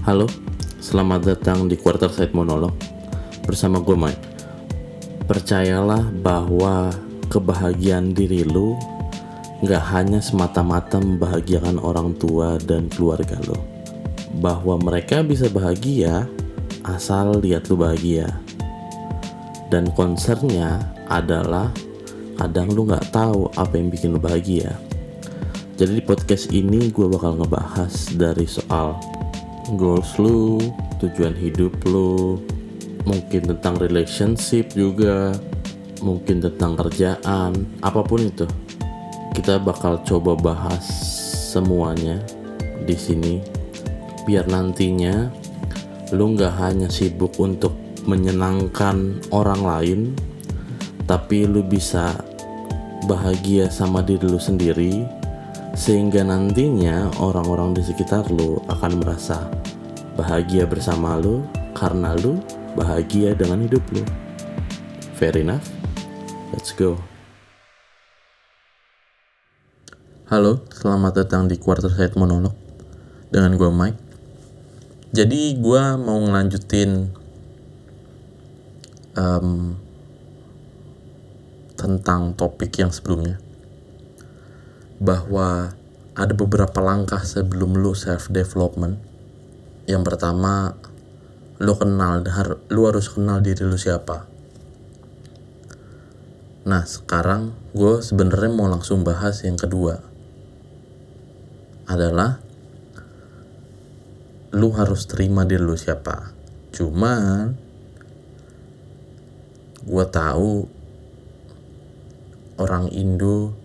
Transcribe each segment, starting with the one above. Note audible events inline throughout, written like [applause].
Halo, selamat datang di Quarter Side Monolog bersama gue Mike. Percayalah bahwa kebahagiaan diri lu nggak hanya semata-mata membahagiakan orang tua dan keluarga lo. Bahwa mereka bisa bahagia asal lihat lu bahagia. Dan concernnya adalah kadang lu nggak tahu apa yang bikin lu bahagia. Jadi di podcast ini gue bakal ngebahas dari soal goals lu, tujuan hidup lu, mungkin tentang relationship juga, mungkin tentang kerjaan, apa pun itu. Kita bakal coba bahas semuanya di sini biar nantinya lu nggak hanya sibuk untuk menyenangkan orang lain, tapi lu bisa bahagia sama diri lu sendiri sehingga nantinya orang-orang di sekitar lu akan merasa bahagia bersama lu karena lu bahagia dengan hidup lu. Fair enough? Let's go. Halo, selamat datang di Quarter Side Monolog dengan gue Mike. Jadi gue mau ngelanjutin um, tentang topik yang sebelumnya bahwa ada beberapa langkah sebelum lu self development. Yang pertama, lu kenal, lu harus kenal diri lu siapa. Nah, sekarang gue sebenarnya mau langsung bahas yang kedua. Adalah lu harus terima diri lu siapa. Cuman gue tahu orang Indo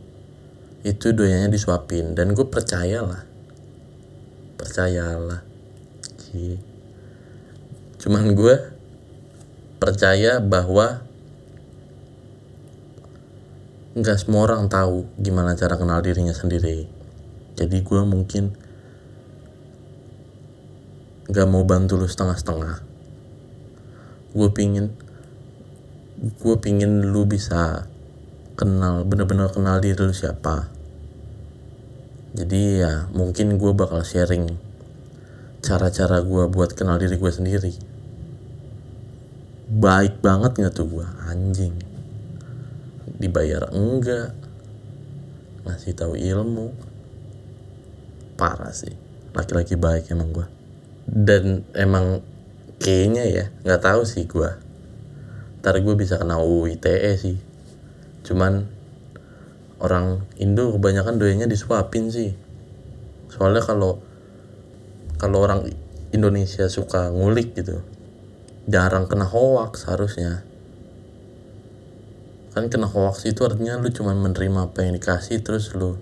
itu doyanya disuapin. Dan gue percayalah. Percayalah. Cuman gue percaya bahwa nggak semua orang tahu gimana cara kenal dirinya sendiri. Jadi gue mungkin nggak mau bantu lu setengah-setengah. Gue pingin gue pingin lu bisa kenal bener-bener kenal diri lu siapa jadi ya mungkin gue bakal sharing cara-cara gue buat kenal diri gue sendiri. Baik banget gak tuh gue anjing. Dibayar enggak? Ngasih tahu ilmu? Parah sih. Laki-laki baik emang gue dan emang kayaknya ya nggak tahu sih gue ntar gue bisa kena UITE sih. Cuman orang Indo kebanyakan doyanya disuapin sih. Soalnya kalau kalau orang Indonesia suka ngulik gitu jarang kena hoax harusnya. Kan kena hoax itu artinya lu cuma menerima apa yang dikasih terus lu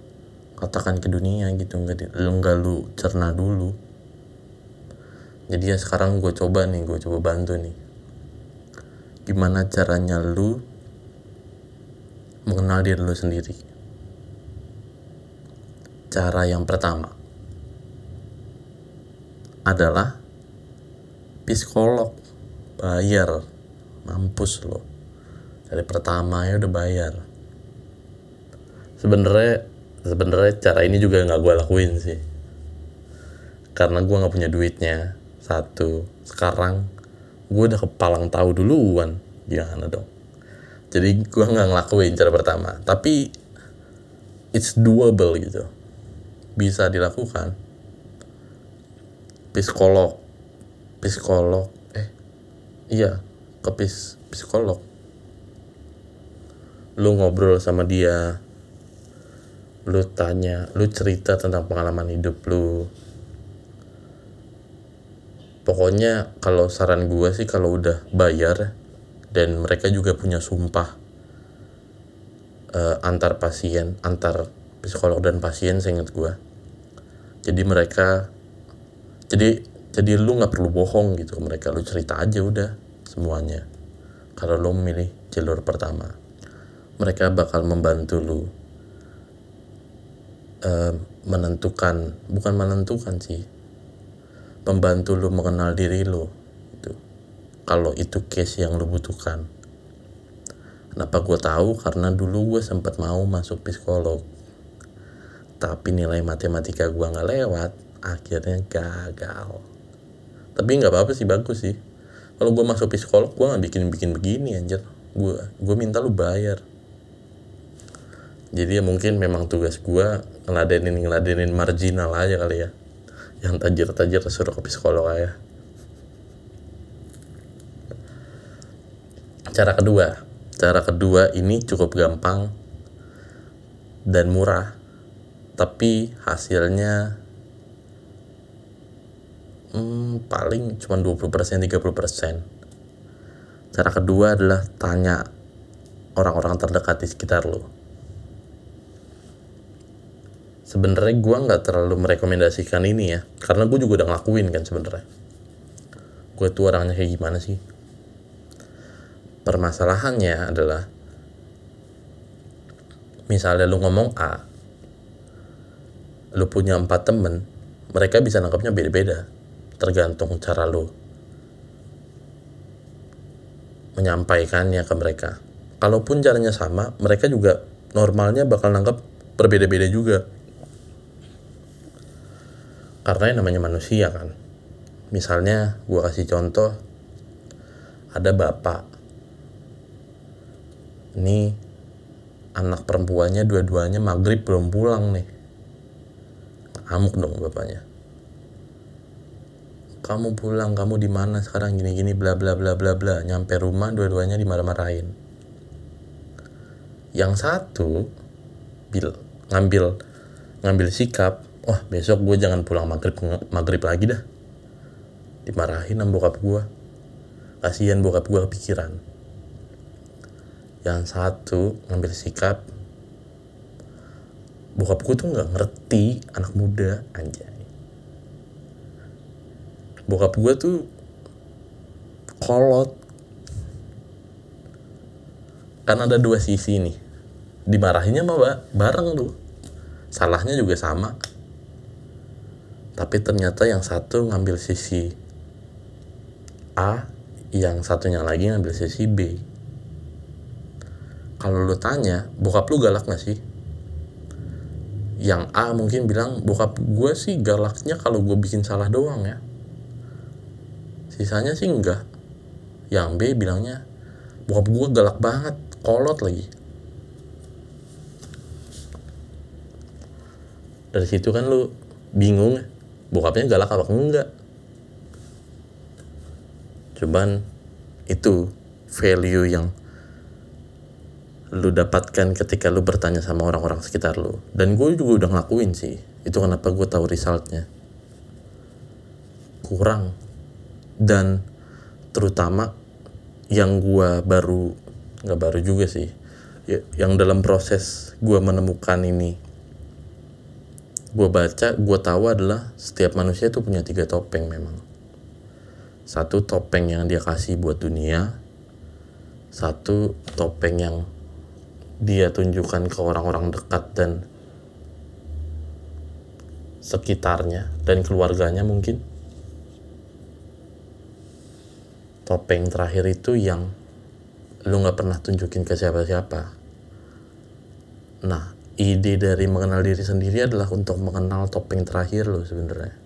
katakan ke dunia gitu nggak lu nggak lu cerna dulu. Jadi ya sekarang gue coba nih gue coba bantu nih. Gimana caranya lu mengenal diri lu sendiri. Cara yang pertama adalah psikolog bayar mampus lo dari pertama ya udah bayar. Sebenarnya sebenarnya cara ini juga nggak gue lakuin sih. Karena gue nggak punya duitnya. Satu sekarang gue udah kepalang tahu duluan. Gimana dong jadi gue nggak ngelakuin cara pertama. Tapi it's doable gitu. Bisa dilakukan. Psikolog. Psikolog. Eh iya. Ke pis psikolog. Lu ngobrol sama dia. Lu tanya lu cerita tentang pengalaman hidup lu. Pokoknya kalau saran gue sih kalau udah bayar dan mereka juga punya sumpah uh, antar pasien antar psikolog dan pasien seingat gue jadi mereka jadi jadi lu nggak perlu bohong gitu mereka lu cerita aja udah semuanya. Kalau lu memilih jalur pertama mereka bakal membantu lu uh, menentukan bukan menentukan sih membantu lu mengenal diri lu kalau itu case yang lu butuhkan. Kenapa gue tahu? Karena dulu gue sempat mau masuk psikolog. Tapi nilai matematika gue nggak lewat akhirnya gagal. Tapi nggak apa-apa sih bagus sih. Kalau gue masuk psikolog gue nggak bikin bikin begini anjir. Gue gue minta lu bayar. Jadi ya mungkin memang tugas gue ngeladenin ngeladenin marginal aja kali ya. Yang tajir-tajir suruh ke psikolog aja cara kedua. Cara kedua ini cukup gampang dan murah tapi hasilnya hmm, paling cuma 20% 30% cara kedua adalah tanya orang-orang terdekat di sekitar lo. Sebenarnya gue nggak terlalu merekomendasikan ini ya karena gue juga udah ngelakuin kan sebenarnya. Gue tuh orangnya kayak gimana sih permasalahannya adalah misalnya lu ngomong A lu punya empat temen mereka bisa nangkapnya beda-beda tergantung cara lu menyampaikannya ke mereka. Kalaupun caranya sama mereka juga normalnya bakal nangkap berbeda-beda juga. Karena yang namanya manusia kan. Misalnya gue kasih contoh ada bapak ini anak perempuannya dua-duanya maghrib belum pulang nih. Amuk dong bapaknya. Kamu pulang kamu di mana sekarang? Gini gini bla bla bla bla bla. Nyampe rumah dua-duanya dimarah-marahin. Yang satu bil ngambil ngambil sikap wah besok gue jangan pulang maghrib maghrib lagi dah. Dimarahin sama bokap gue kasihan bokap gue kepikiran yang satu ngambil sikap. Bokap gue tuh nggak ngerti anak muda anjay. Bokap gue tuh kolot. Kan ada dua sisi nih. Dimarahinnya mah bareng tuh. Salahnya juga sama. Tapi ternyata yang satu ngambil sisi A yang satunya lagi ngambil sisi B kalau lu tanya bokap lu galak gak sih? Yang A mungkin bilang bokap gue sih galaknya kalau gue bikin salah doang ya. Sisanya sih enggak yang B bilangnya bokap gue galak banget kolot lagi. Dari situ kan lu bingung ya bokapnya galak apa enggak? Cuman itu value yang lu dapatkan ketika lu bertanya sama orang-orang sekitar lu. Dan gue juga udah ngelakuin sih. Itu kenapa gue tahu resultnya. Kurang. Dan terutama yang gue baru nggak baru juga sih. Ya, yang dalam proses gue menemukan ini gue baca gue tahu adalah setiap manusia itu punya tiga topeng memang. Satu topeng yang dia kasih buat dunia satu topeng yang dia tunjukkan ke orang-orang dekat dan sekitarnya dan keluarganya mungkin topeng terakhir itu yang lu nggak pernah tunjukin ke siapa-siapa nah ide dari mengenal diri sendiri adalah untuk mengenal topeng terakhir lo sebenarnya.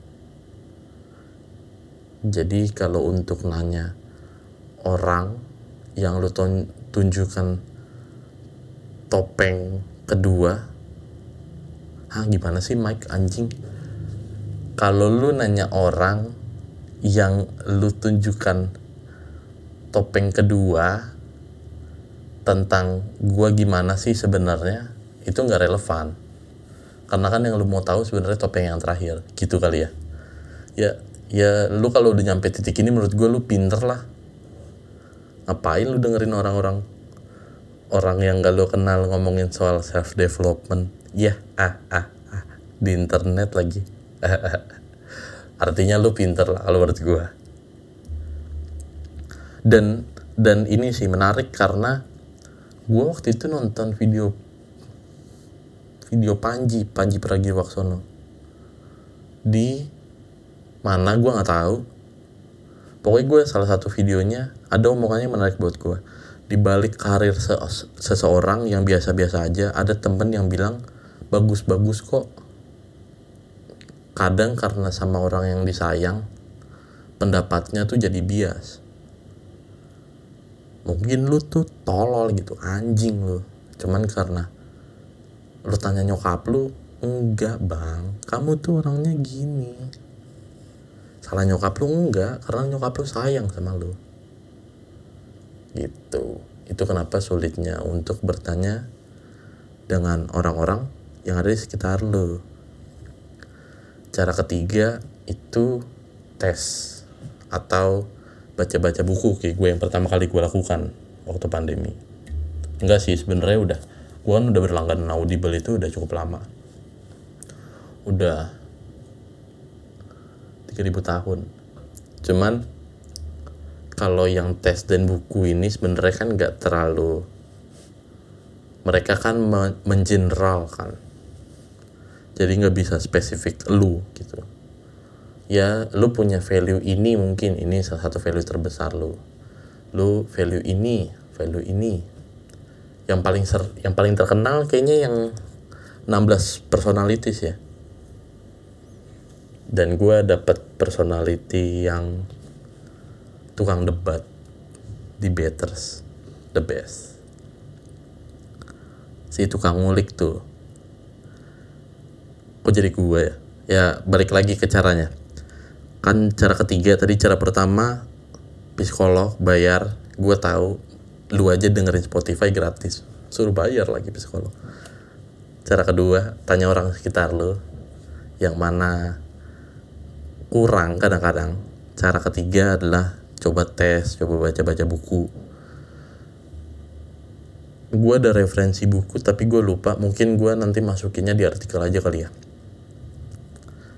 Jadi kalau untuk nanya orang yang lo tunjukkan topeng kedua, ah gimana sih Mike anjing? Kalau lu nanya orang yang lu tunjukkan topeng kedua tentang gua gimana sih sebenarnya itu nggak relevan. Karena kan yang lu mau tahu sebenarnya topeng yang terakhir. Gitu kali ya. Ya ya lu kalau udah nyampe titik ini menurut gue lu pinter lah. Ngapain lu dengerin orang-orang orang yang gak lu kenal ngomongin soal self development ya ah ah ah. Di internet lagi. [laughs] Artinya lu pinter lah kalau menurut gue dan dan ini sih menarik karena gue waktu itu nonton video video Panji Panji Pragiwaksono. Di mana gue nggak tahu. Pokoknya gue salah satu videonya ada omongannya menarik buat gue di balik karir se seseorang yang biasa-biasa aja ada temen yang bilang bagus-bagus kok. Kadang karena sama orang yang disayang pendapatnya tuh jadi bias. Mungkin lu tuh tolol gitu anjing lu. Cuman karena lu tanya nyokap lu enggak bang. Kamu tuh orangnya gini. Salah nyokap lu enggak karena nyokap lu sayang sama lu gitu. Itu kenapa sulitnya untuk bertanya dengan orang-orang yang ada di sekitar lu. Cara ketiga itu tes atau baca-baca buku kayak gue yang pertama kali gue lakukan waktu pandemi. Enggak sih sebenarnya udah. Gue kan udah berlangganan audible itu udah cukup lama. Udah 3000 tahun. Cuman kalau yang tes dan buku ini sebenarnya kan nggak terlalu mereka kan mengeneral kan jadi nggak bisa spesifik lu gitu. Ya lu punya value ini mungkin ini salah satu value terbesar lu. Lu value ini value ini. Yang paling ser yang paling terkenal kayaknya yang 16 personalities ya. Dan gue dapet personality yang tukang debat debaters the best. Si tukang ngulik tuh. Kok jadi gue ya? Ya balik lagi ke caranya. Kan cara ketiga tadi cara pertama psikolog bayar. Gue tahu lu aja dengerin Spotify gratis. Suruh bayar lagi psikolog. Cara kedua tanya orang sekitar lu yang mana kurang kadang-kadang. Cara ketiga adalah coba tes coba baca-baca buku. Gue ada referensi buku tapi gue lupa. Mungkin gue nanti masukinnya di artikel aja kali ya.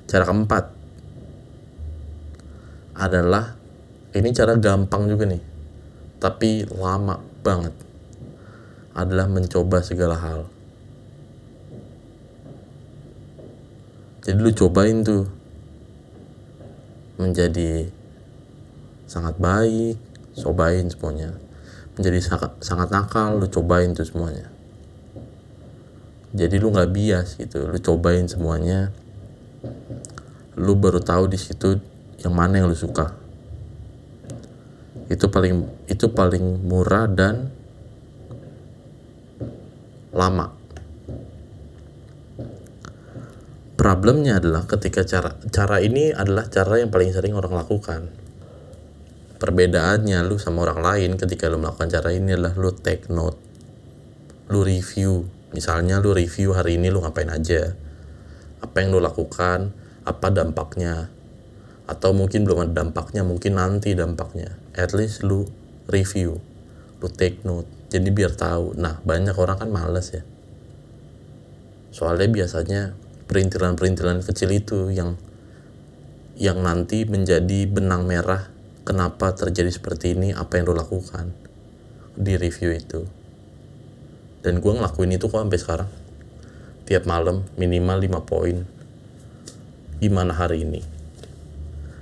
Cara keempat adalah ini cara gampang juga nih tapi lama banget adalah mencoba segala hal. Jadi lu cobain tuh menjadi sangat baik cobain semuanya. Menjadi sangat, nakal lu cobain tuh semuanya. Jadi lu nggak bias gitu lu cobain semuanya. Lu baru tahu di situ yang mana yang lu suka. Itu paling itu paling murah dan lama. Problemnya adalah ketika cara cara ini adalah cara yang paling sering orang lakukan perbedaannya lu sama orang lain ketika lu melakukan cara ini adalah lu take note lu review. Misalnya lu review hari ini lu ngapain aja apa yang lu lakukan apa dampaknya atau mungkin belum ada dampaknya mungkin nanti dampaknya. At least lu review lu take note. Jadi biar tahu. Nah banyak orang kan males ya. Soalnya biasanya perintilan-perintilan kecil itu yang yang nanti menjadi benang merah kenapa terjadi seperti ini apa yang lu lakukan di review itu. Dan gue ngelakuin itu kok sampai sekarang. Tiap malam minimal 5 poin. Gimana hari ini?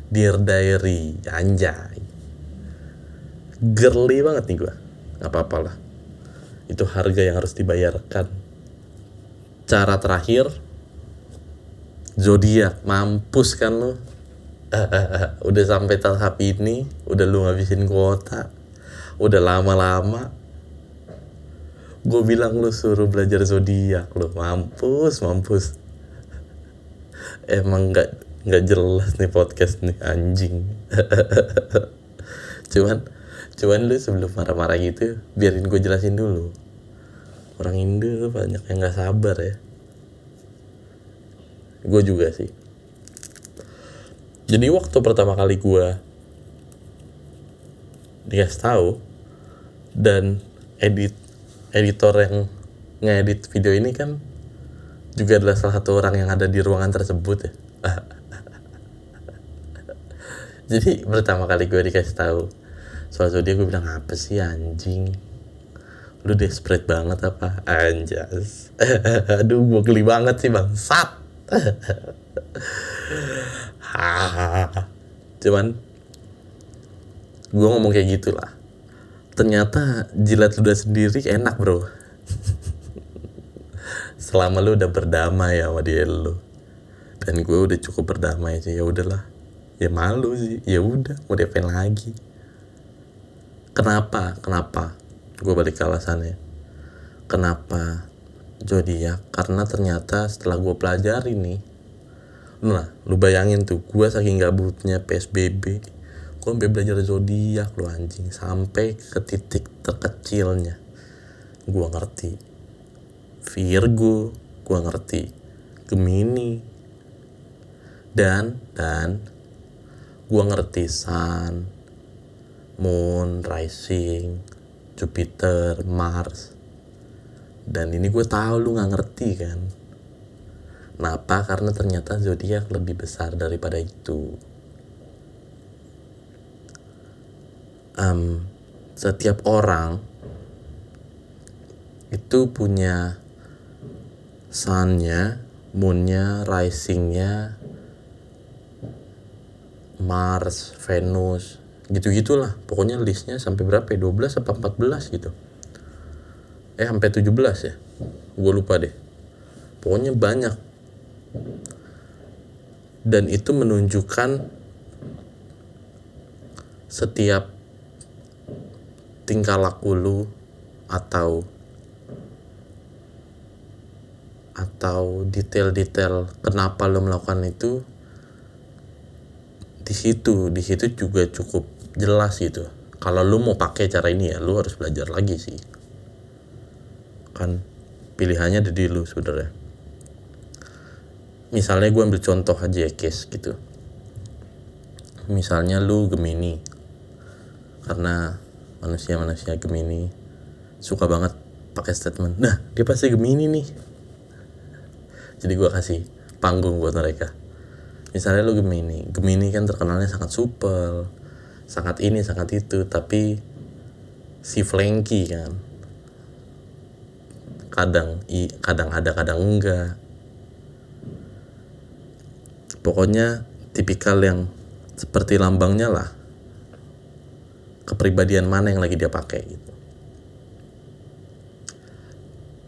Dear Diary anjay. Girly banget nih gue nggak apa-apa lah. Itu harga yang harus dibayarkan. Cara terakhir zodiak. Mampus kan lo [laughs] udah sampai tahap ini udah lu ngabisin kuota udah lama-lama. Gue bilang lu suruh belajar zodiak lu mampus mampus. [laughs] Emang nggak nggak jelas nih podcast nih anjing. [laughs] Cuman cuman lu sebelum marah-marah gitu biarin gue jelasin dulu. Orang Indo banyak yang nggak sabar ya. Gue juga sih jadi waktu pertama kali gue dikasih tahu dan edit editor yang ngedit video ini kan juga adalah salah satu orang yang ada di ruangan tersebut ya. [laughs] Jadi pertama kali gue dikasih tahu soal dia gue bilang apa sih anjing? Lu desperate banget apa? Anjas. [laughs] Aduh gue geli banget sih bang sat [laughs] [laughs] cuman gue ngomong kayak gitulah. Ternyata jilat ludah sendiri enak bro. [laughs] Selama lu udah berdamai sama dia lu. Dan gue udah cukup berdamai sih ya udahlah. Ya malu sih ya udah mau diapain lagi? Kenapa kenapa? Gue balik ke alasannya. Kenapa? Zodiak karena ternyata setelah gue pelajari nih nah lu bayangin tuh gue saking gabutnya psbb gue sampai belajar zodiak lu anjing sampai ke titik terkecilnya. Gue ngerti. Virgo gue ngerti. Gemini dan dan gue ngerti Sun Moon Rising Jupiter Mars. Dan ini gue tahu lu nggak ngerti kan Kenapa? Karena ternyata zodiak lebih besar daripada itu. Um, setiap orang itu punya sunnya, moonnya, risingnya, Mars, Venus, gitu-gitulah. Pokoknya listnya sampai berapa ya? 12 apa 14 gitu. Eh sampai 17 ya. Gue lupa deh. Pokoknya banyak dan itu menunjukkan setiap tingkah laku lu atau atau detail-detail kenapa lo melakukan itu di situ di situ juga cukup jelas gitu. Kalau lu mau pakai cara ini ya lu harus belajar lagi sih. Kan pilihannya ada di lu sebenarnya misalnya gue ambil contoh aja ya case gitu. Misalnya lu Gemini. Karena manusia-manusia Gemini suka banget pakai statement nah dia pasti Gemini nih. Jadi gue kasih panggung buat mereka. Misalnya lu Gemini. Gemini kan terkenalnya sangat supel sangat ini sangat itu tapi si flanky kan kadang i kadang ada kadang enggak pokoknya tipikal yang seperti lambangnya lah. Kepribadian mana yang lagi dia pakai gitu.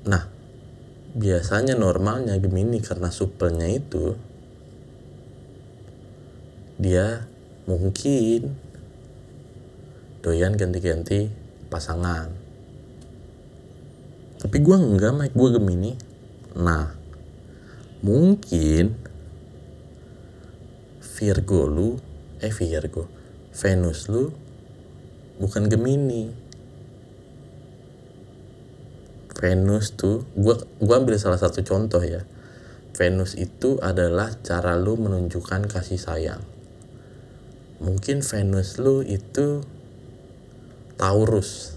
Nah biasanya normalnya Gemini karena supelnya itu dia mungkin doyan ganti-ganti pasangan. Tapi gue enggak Mike. Gue Gemini. Nah mungkin Virgo lu eh Virgo Venus lu bukan Gemini. Venus tuh gua gua ambil salah satu contoh ya. Venus itu adalah cara lu menunjukkan kasih sayang. Mungkin Venus lu itu Taurus.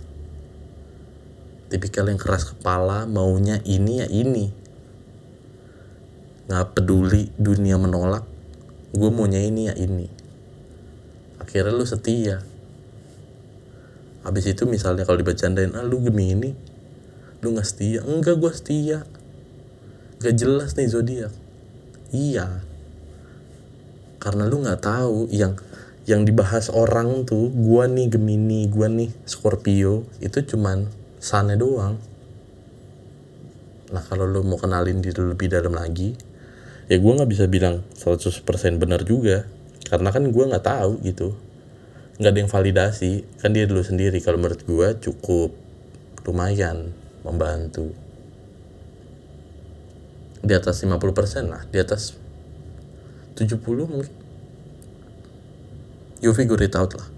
Tipikal yang keras kepala maunya ini ya ini. Nggak peduli dunia menolak gue maunya ini ya ini. Akhirnya lu setia. Habis itu misalnya kalau dibacandain ah lu gemini. Lu nggak setia? Enggak gue setia. Gak jelas nih zodiak. Iya. Karena lu nggak tahu yang yang dibahas orang tuh gua nih Gemini gua nih Scorpio itu cuman sana doang. Nah kalau lu mau kenalin diri lebih dalam lagi ya gue nggak bisa bilang 100% benar juga. Karena kan gue nggak tahu gitu. Nggak ada yang validasi. Kan dia dulu sendiri. Kalau menurut gue cukup lumayan membantu. Di atas 50% lah. Di atas 70 mungkin. You figure it out lah.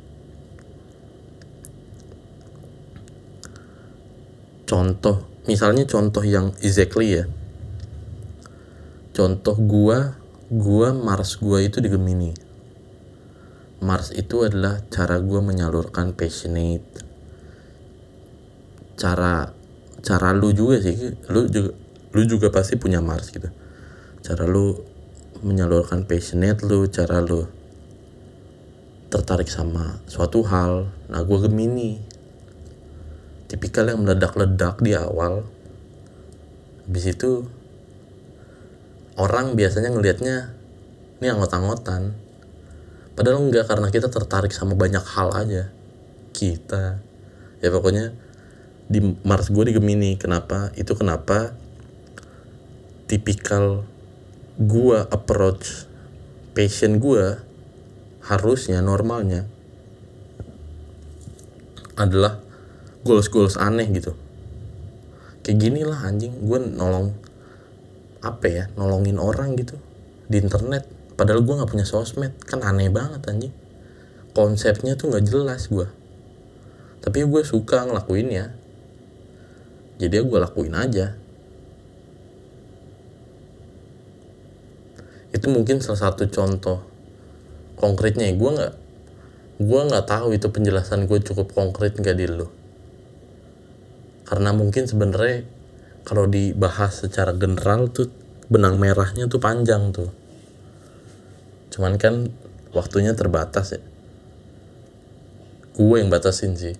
Contoh misalnya contoh yang exactly ya contoh gua gua Mars gua itu di Gemini Mars itu adalah cara gua menyalurkan passionate. Cara cara lu juga sih lu juga lu juga pasti punya Mars gitu. Cara lu menyalurkan passionate lu cara lu tertarik sama suatu hal nah gua Gemini. Tipikal yang meledak-ledak di awal habis itu orang biasanya ngelihatnya ini anggot-anggotan padahal enggak karena kita tertarik sama banyak hal aja. Kita. Ya pokoknya di Mars gue di Gemini kenapa? Itu kenapa tipikal gue approach passion gue harusnya normalnya adalah goals goals aneh gitu. Kayak gini lah anjing. Gue nolong apa ya nolongin orang gitu di internet. Padahal gue nggak punya sosmed. Kan aneh banget anjing. Konsepnya tuh nggak jelas gue tapi gue suka ngelakuinnya jadi gue lakuin aja. Itu mungkin salah satu contoh konkretnya gue nggak gue nggak tahu itu penjelasan gue cukup konkret nggak di lu. Karena mungkin sebenarnya kalau dibahas secara general tuh benang merahnya tuh panjang tuh. Cuman kan waktunya terbatas ya. Gue yang batasin sih.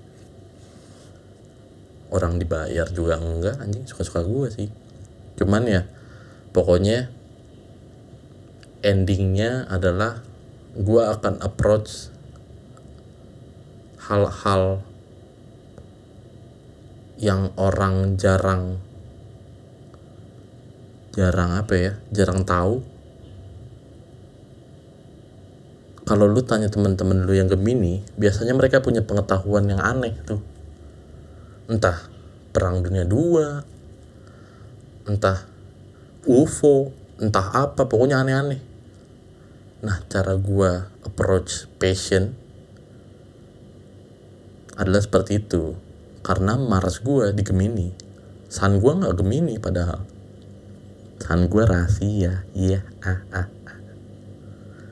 Orang dibayar juga enggak anjing. Suka-suka gue sih. Cuman ya pokoknya endingnya adalah gue akan approach hal-hal yang orang jarang jarang apa ya jarang tahu. Kalau lu tanya teman-teman lu yang Gemini biasanya mereka punya pengetahuan yang aneh tuh. Entah perang dunia dua entah UFO entah apa pokoknya aneh-aneh. Nah cara gua approach passion adalah seperti itu. Karena Mars gue di Gemini. Sun gue nggak Gemini padahal Sun gue rahasia. Iya ah, ah, ah.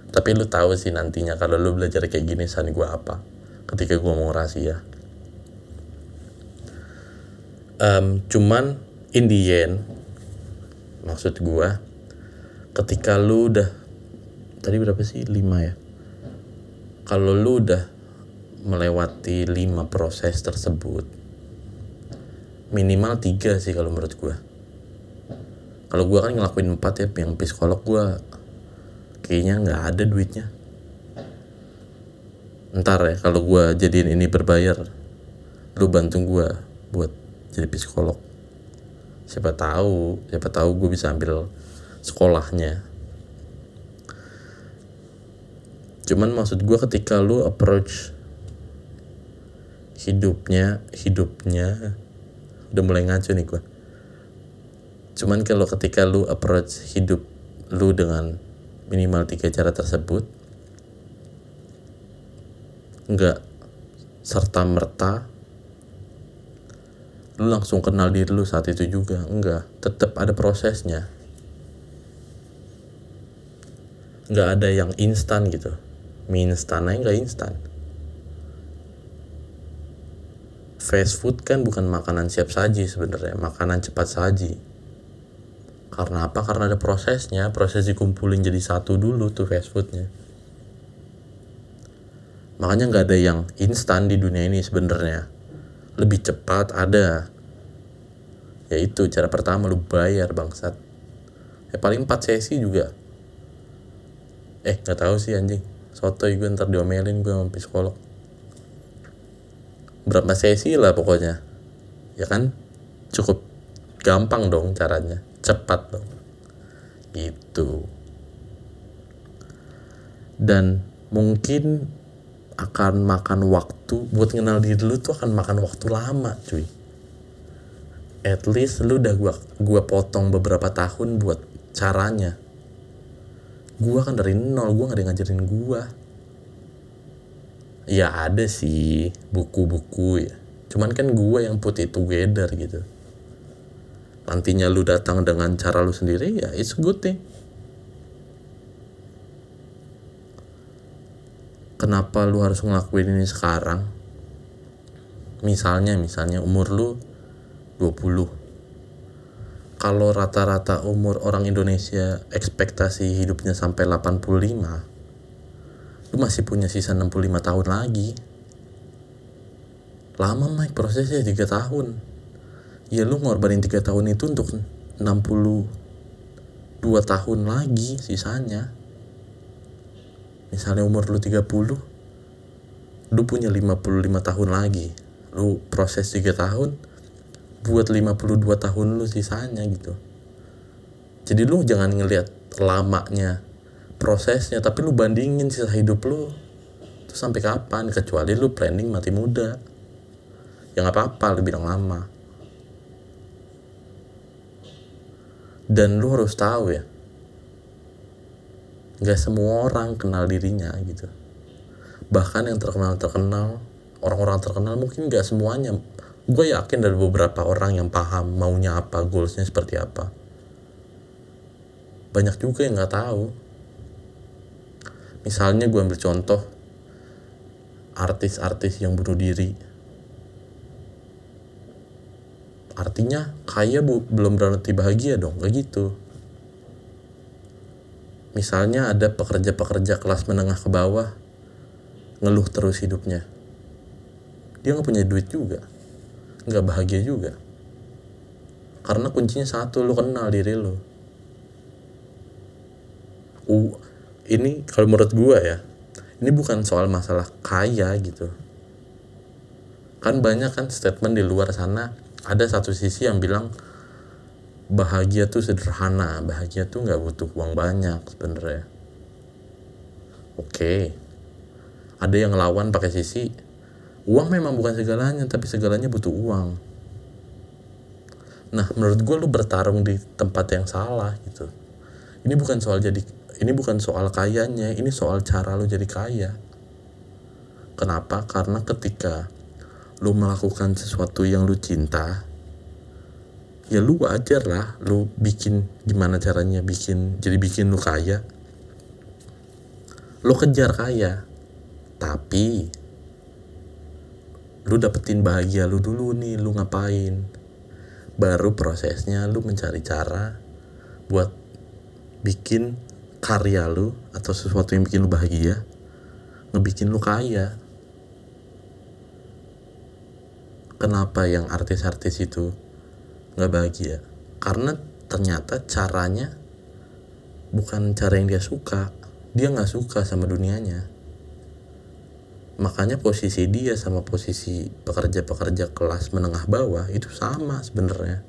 tapi lu tahu sih nantinya kalau lu belajar kayak gini Sun gue apa ketika gue mau rahasia? Um, cuman in the end maksud gue ketika lu udah tadi berapa sih? Lima ya? Kalau lu udah melewati lima proses tersebut minimal tiga sih kalau menurut gue kalau gue kan ngelakuin empat ya yang psikolog gue kayaknya nggak ada duitnya. Ntar ya kalau gue jadiin ini berbayar lu bantu gue buat jadi psikolog. Siapa tahu siapa tahu gue bisa ambil sekolahnya. Cuman maksud gue ketika lu approach hidupnya hidupnya udah mulai ngaco nih gue cuman kalau ketika lu approach hidup lu dengan minimal tiga cara tersebut nggak serta merta lu langsung kenal diri lu saat itu juga. Enggak tetap ada prosesnya. Nggak ada yang instan gitu. Mie instan aja nggak instan. Fast food kan bukan makanan siap saji sebenarnya makanan cepat saji karena apa? Karena ada prosesnya. Proses dikumpulin jadi satu dulu tuh fast foodnya. Makanya nggak ada yang instan di dunia ini sebenarnya. Lebih cepat ada. Yaitu cara pertama lu bayar bangsat. Ya paling 4 sesi juga. Eh nggak tahu sih anjing. Sotoy gue ntar diomelin gue sama psikolog. Berapa sesi lah pokoknya. Ya kan? Cukup gampang dong caranya cepat dong. Gitu. Dan mungkin akan makan waktu buat kenal diri lu tuh akan makan waktu lama cuy. At least lu udah gua gua potong beberapa tahun buat caranya. Gua kan dari nol gua gak ada ngajarin gua. Ya ada sih buku-buku ya. Cuman kan gue yang put it together gitu nantinya lu datang dengan cara lu sendiri ya it's good thing. Kenapa lu harus ngelakuin ini sekarang? Misalnya misalnya umur lu 20 kalau rata-rata umur orang Indonesia ekspektasi hidupnya sampai 85 lu masih punya sisa 65 tahun lagi. Lama naik prosesnya 3 tahun ya lu ngorbanin 3 tahun itu untuk 62 tahun lagi sisanya misalnya umur lu 30 lu punya 55 tahun lagi lu proses 3 tahun buat 52 tahun lu sisanya gitu jadi lu jangan ngelihat lamanya prosesnya tapi lu bandingin sisa hidup lu Terus sampai kapan? Kecuali lu planning mati muda. Ya nggak apa-apa, lu bilang lama. Dan lu harus tahu ya, nggak semua orang kenal dirinya gitu. Bahkan yang terkenal-terkenal, orang-orang terkenal mungkin nggak semuanya. Gue yakin ada beberapa orang yang paham maunya apa, goalsnya seperti apa. Banyak juga yang nggak tahu. Misalnya gue ambil contoh artis-artis yang bunuh diri. Artinya kaya bu, belum berarti bahagia dong, gak gitu. Misalnya ada pekerja-pekerja kelas menengah ke bawah ngeluh terus hidupnya. Dia nggak punya duit juga, nggak bahagia juga. Karena kuncinya satu, lu kenal diri lu. Uh, ini kalau menurut gua ya, ini bukan soal masalah kaya gitu. Kan banyak kan statement di luar sana, ada satu sisi yang bilang bahagia tuh sederhana, bahagia tuh nggak butuh uang banyak sebenarnya. Oke, ada yang ngelawan pakai sisi uang memang bukan segalanya, tapi segalanya butuh uang. Nah, menurut gue lu bertarung di tempat yang salah gitu. Ini bukan soal jadi, ini bukan soal kayanya, ini soal cara lu jadi kaya. Kenapa? Karena ketika lu melakukan sesuatu yang lu cinta, ya lu wajar lah lu bikin gimana caranya bikin jadi bikin lu kaya. Lu kejar kaya tapi lu dapetin bahagia lu dulu nih lu ngapain? Baru prosesnya lu mencari cara buat bikin karya lu atau sesuatu yang bikin lu bahagia ngebikin lu kaya kenapa yang artis-artis itu nggak bahagia? Karena ternyata caranya bukan cara yang dia suka. Dia nggak suka sama dunianya. Makanya posisi dia sama posisi pekerja-pekerja kelas menengah bawah itu sama sebenarnya.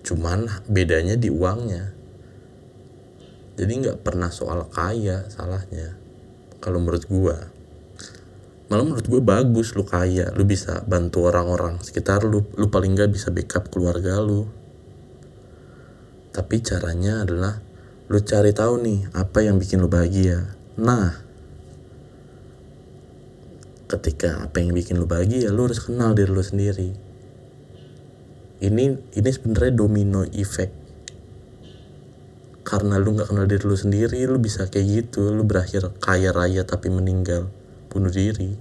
Cuman bedanya di uangnya. Jadi nggak pernah soal kaya salahnya kalau menurut gua malah menurut gue bagus lu kaya lu bisa bantu orang-orang sekitar lu. Lu paling nggak bisa backup keluarga lu. Tapi caranya adalah lu cari tahu nih apa yang bikin lu bahagia. Nah ketika apa yang bikin lu bahagia lu harus kenal diri lu sendiri. Ini ini sebenarnya domino effect. Karena lu nggak kenal diri lu sendiri lu bisa kayak gitu lu berakhir kaya raya tapi meninggal bunuh diri.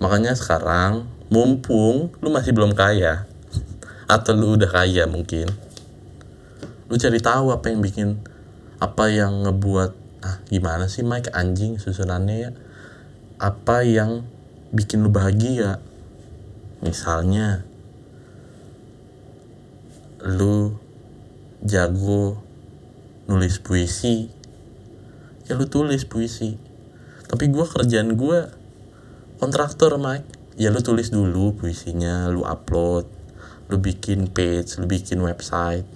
Makanya sekarang mumpung lu masih belum kaya atau lu udah kaya mungkin lu cari tahu apa yang bikin apa yang ngebuat ah gimana sih Mike? Anjing susunannya ya. Apa yang bikin lu bahagia? Misalnya lu jago nulis puisi ya lu tulis puisi tapi gue kerjaan gue kontraktor Mike. Ya lu tulis dulu puisinya lu upload lu bikin page lu bikin website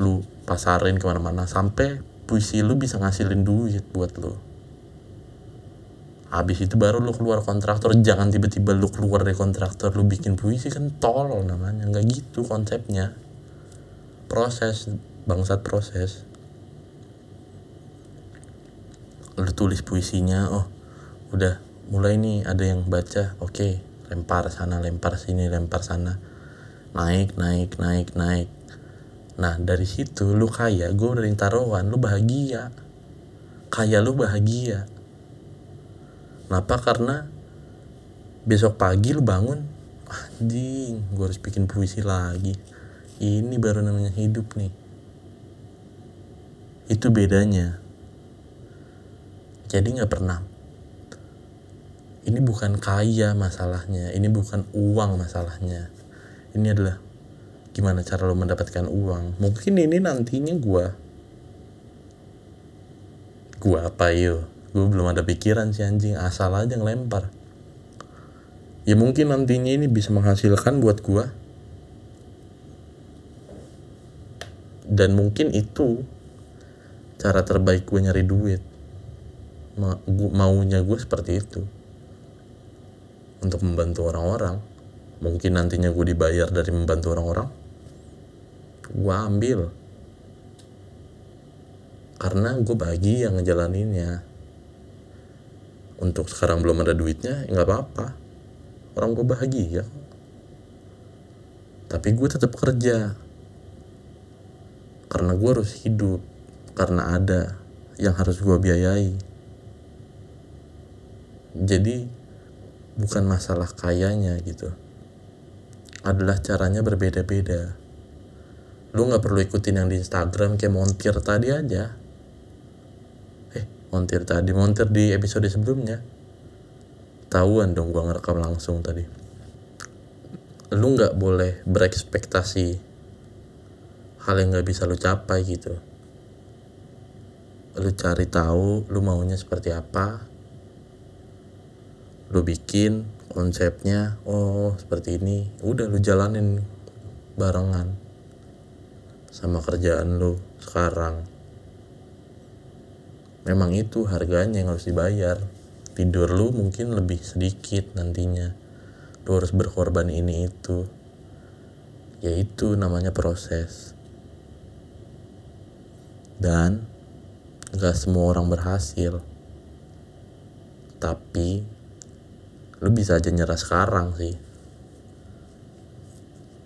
lu pasarin ke mana-mana sampai puisi lu bisa ngasilin duit buat lu. Habis itu baru lu keluar kontraktor. Jangan tiba-tiba lu keluar dari kontraktor lu bikin puisi kan tolol namanya. Nggak gitu konsepnya. Proses bangsat proses lu tulis puisinya oh udah mulai nih ada yang baca oke lempar sana lempar sini lempar sana. Naik naik naik naik. Nah dari situ lu kaya gue dari taruhan lu bahagia. Kaya lu bahagia. Kenapa? Karena besok pagi lu bangun anjing gue harus bikin puisi lagi. Ini baru namanya hidup nih. Itu bedanya jadi nggak pernah. Ini bukan kaya masalahnya ini bukan uang masalahnya. Ini adalah gimana cara lo mendapatkan uang. Mungkin ini nantinya gua gua apa yo? Gue belum ada pikiran sih anjing. Asal aja ngelempar. Ya mungkin nantinya ini bisa menghasilkan buat gua. Dan mungkin itu cara terbaik gue nyari duit Ma- gu- maunya gue seperti itu. Untuk membantu orang-orang. Mungkin nantinya gue dibayar dari membantu orang-orang gue ambil. Karena gue yang ngejalaninnya. Untuk sekarang belum ada duitnya ya nggak apa-apa. Orang gue bahagia. Tapi gue tetap kerja. Karena gue harus hidup. Karena ada yang harus gue biayai jadi bukan masalah kayanya gitu. Adalah caranya berbeda-beda. Lu nggak perlu ikutin yang di Instagram kayak montir tadi aja. Eh montir tadi montir di episode sebelumnya. Tahuan dong gua ngerekam langsung tadi. Lu nggak boleh berekspektasi hal yang nggak bisa lu capai gitu. Lu cari tahu lu maunya seperti apa lu bikin konsepnya oh seperti ini udah lu jalanin barengan sama kerjaan lu sekarang. Memang itu harganya yang harus dibayar. Tidur lu mungkin lebih sedikit nantinya. Lu harus berkorban ini itu. Yaitu namanya proses. Dan gak semua orang berhasil. Tapi lu bisa aja nyerah sekarang sih.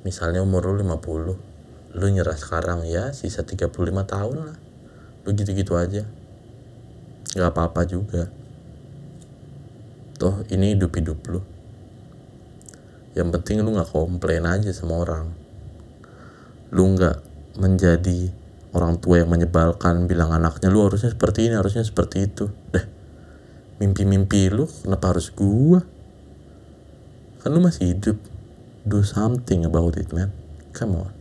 Misalnya umur lu 50 lu nyerah sekarang ya sisa 35 tahun lah. Lu gitu-gitu aja. Gak apa-apa juga. Toh ini hidup-hidup lu. Yang penting lu gak komplain aja sama orang. Lu gak menjadi orang tua yang menyebalkan bilang anaknya lu harusnya seperti ini harusnya seperti itu. Deh mimpi-mimpi lu kenapa harus gua kan lu masih hidup. Do something about it man. Come on